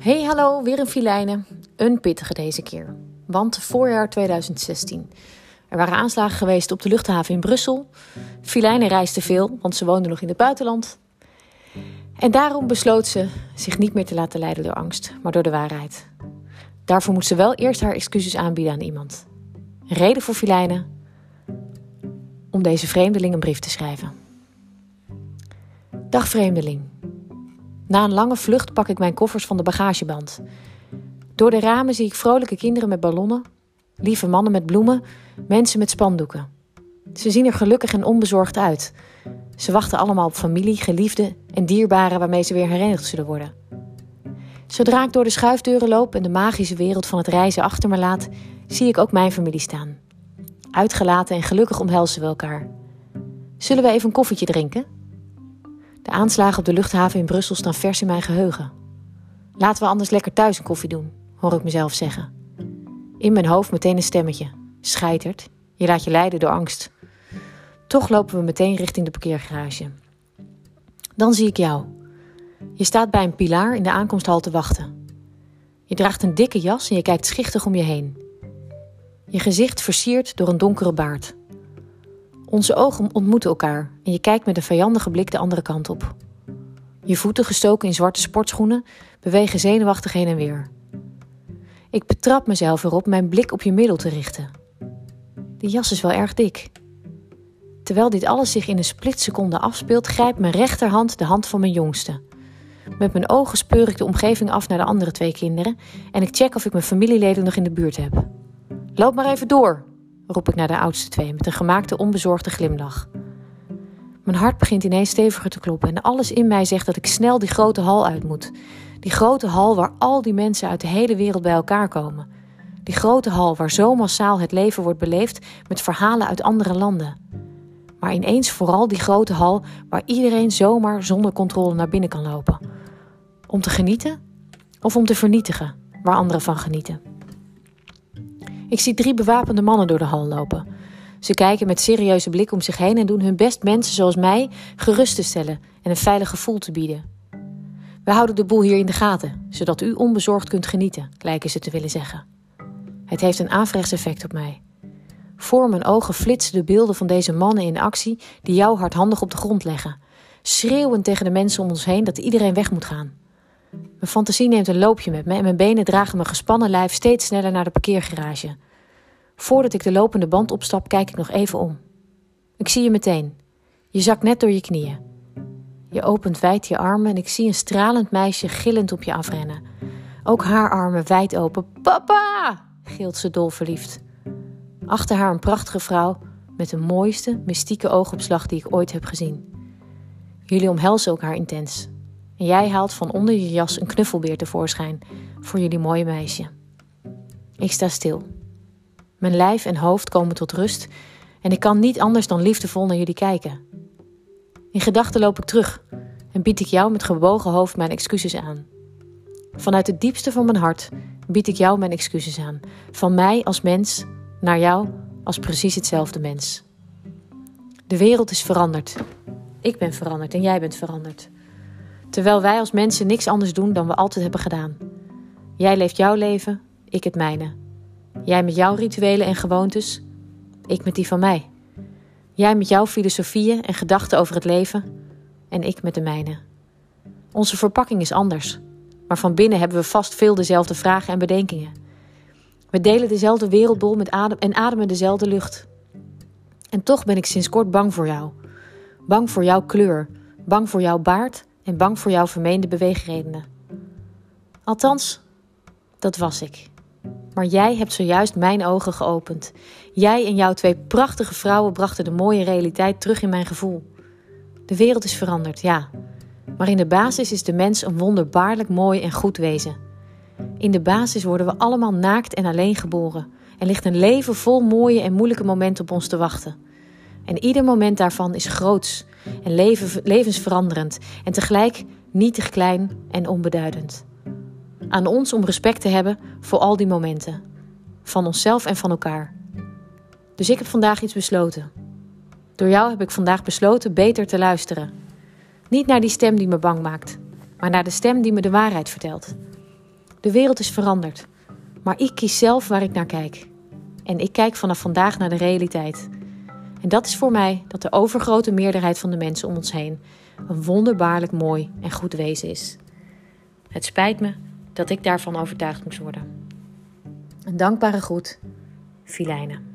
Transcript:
Hey, hallo, weer een filijnen. Een pittige deze keer. Want voorjaar 2016. Er waren aanslagen geweest op de luchthaven in Brussel. Filijnen reisde veel, want ze woonde nog in het buitenland. En daarom besloot ze zich niet meer te laten leiden door angst, maar door de waarheid. Daarvoor moest ze wel eerst haar excuses aanbieden aan iemand. Reden voor Filijnen om deze vreemdeling een brief te schrijven. Dag vreemdeling. Na een lange vlucht pak ik mijn koffers van de bagageband. Door de ramen zie ik vrolijke kinderen met ballonnen, lieve mannen met bloemen, mensen met spandoeken. Ze zien er gelukkig en onbezorgd uit. Ze wachten allemaal op familie, geliefden en dierbaren waarmee ze weer herenigd zullen worden. Zodra ik door de schuifdeuren loop en de magische wereld van het reizen achter me laat, zie ik ook mijn familie staan. Uitgelaten en gelukkig omhelzen we elkaar. Zullen we even een koffietje drinken? De aanslagen op de luchthaven in Brussel staan vers in mijn geheugen. Laten we anders lekker thuis een koffie doen, hoor ik mezelf zeggen. In mijn hoofd meteen een stemmetje. Scheitert, je laat je leiden door angst. Toch lopen we meteen richting de parkeergarage. Dan zie ik jou. Je staat bij een pilaar in de aankomsthal te wachten. Je draagt een dikke jas en je kijkt schichtig om je heen. Je gezicht versierd door een donkere baard. Onze ogen ontmoeten elkaar en je kijkt met een vijandige blik de andere kant op. Je voeten gestoken in zwarte sportschoenen bewegen zenuwachtig heen en weer. Ik betrap mezelf erop mijn blik op je middel te richten. De jas is wel erg dik. Terwijl dit alles zich in een splitseconde afspeelt, grijpt mijn rechterhand de hand van mijn jongste. Met mijn ogen speur ik de omgeving af naar de andere twee kinderen en ik check of ik mijn familieleden nog in de buurt heb. Loop maar even door, roep ik naar de oudste twee met een gemaakte onbezorgde glimlach. Mijn hart begint ineens steviger te kloppen en alles in mij zegt dat ik snel die grote hal uit moet. Die grote hal waar al die mensen uit de hele wereld bij elkaar komen. Die grote hal waar zo massaal het leven wordt beleefd met verhalen uit andere landen. Maar ineens vooral die grote hal waar iedereen zomaar zonder controle naar binnen kan lopen. Om te genieten of om te vernietigen waar anderen van genieten. Ik zie drie bewapende mannen door de hal lopen. Ze kijken met serieuze blik om zich heen en doen hun best mensen zoals mij gerust te stellen en een veilig gevoel te bieden. We houden de boel hier in de gaten, zodat u onbezorgd kunt genieten, lijken ze te willen zeggen. Het heeft een averechts effect op mij. Voor mijn ogen flitsen de beelden van deze mannen in actie die jou hardhandig op de grond leggen, schreeuwend tegen de mensen om ons heen dat iedereen weg moet gaan. Mijn fantasie neemt een loopje met me en mijn benen dragen mijn gespannen lijf steeds sneller naar de parkeergarage. Voordat ik de lopende band opstap, kijk ik nog even om. Ik zie je meteen. Je zakt net door je knieën. Je opent wijd je armen en ik zie een stralend meisje gillend op je afrennen. Ook haar armen wijd open. Papa! gilt ze dolverliefd. Achter haar een prachtige vrouw met de mooiste, mystieke oogopslag die ik ooit heb gezien. Jullie omhelzen elkaar intens. En jij haalt van onder je jas een knuffelbeer tevoorschijn voor jullie mooie meisje. Ik sta stil. Mijn lijf en hoofd komen tot rust en ik kan niet anders dan liefdevol naar jullie kijken. In gedachten loop ik terug en bied ik jou met gebogen hoofd mijn excuses aan. Vanuit het diepste van mijn hart bied ik jou mijn excuses aan. Van mij als mens naar jou als precies hetzelfde mens. De wereld is veranderd. Ik ben veranderd en jij bent veranderd. Terwijl wij als mensen niks anders doen dan we altijd hebben gedaan. Jij leeft jouw leven, ik het mijne. Jij met jouw rituelen en gewoontes, ik met die van mij. Jij met jouw filosofieën en gedachten over het leven en ik met de mijne. Onze verpakking is anders, maar van binnen hebben we vast veel dezelfde vragen en bedenkingen. We delen dezelfde wereldbol met adem en ademen dezelfde lucht. En toch ben ik sinds kort bang voor jou. Bang voor jouw kleur, bang voor jouw baard en bang voor jouw vermeende beweegredenen. Althans, dat was ik. Maar jij hebt zojuist mijn ogen geopend. Jij en jouw twee prachtige vrouwen brachten de mooie realiteit terug in mijn gevoel. De wereld is veranderd, ja. Maar in de basis is de mens een wonderbaarlijk mooi en goed wezen. In de basis worden we allemaal naakt en alleen geboren. En ligt een leven vol mooie en moeilijke momenten op ons te wachten. En ieder moment daarvan is groots en leven, levensveranderend en tegelijk nietig klein en onbeduidend. Aan ons om respect te hebben voor al die momenten, van onszelf en van elkaar. Dus ik heb vandaag iets besloten. Door jou heb ik vandaag besloten beter te luisteren. Niet naar die stem die me bang maakt, maar naar de stem die me de waarheid vertelt. De wereld is veranderd. Maar ik kies zelf waar ik naar kijk. En ik kijk vanaf vandaag naar de realiteit. En dat is voor mij dat de overgrote meerderheid van de mensen om ons heen een wonderbaarlijk mooi en goed wezen is. Het spijt me dat ik daarvan overtuigd moest worden. Een dankbare groet, Filijne.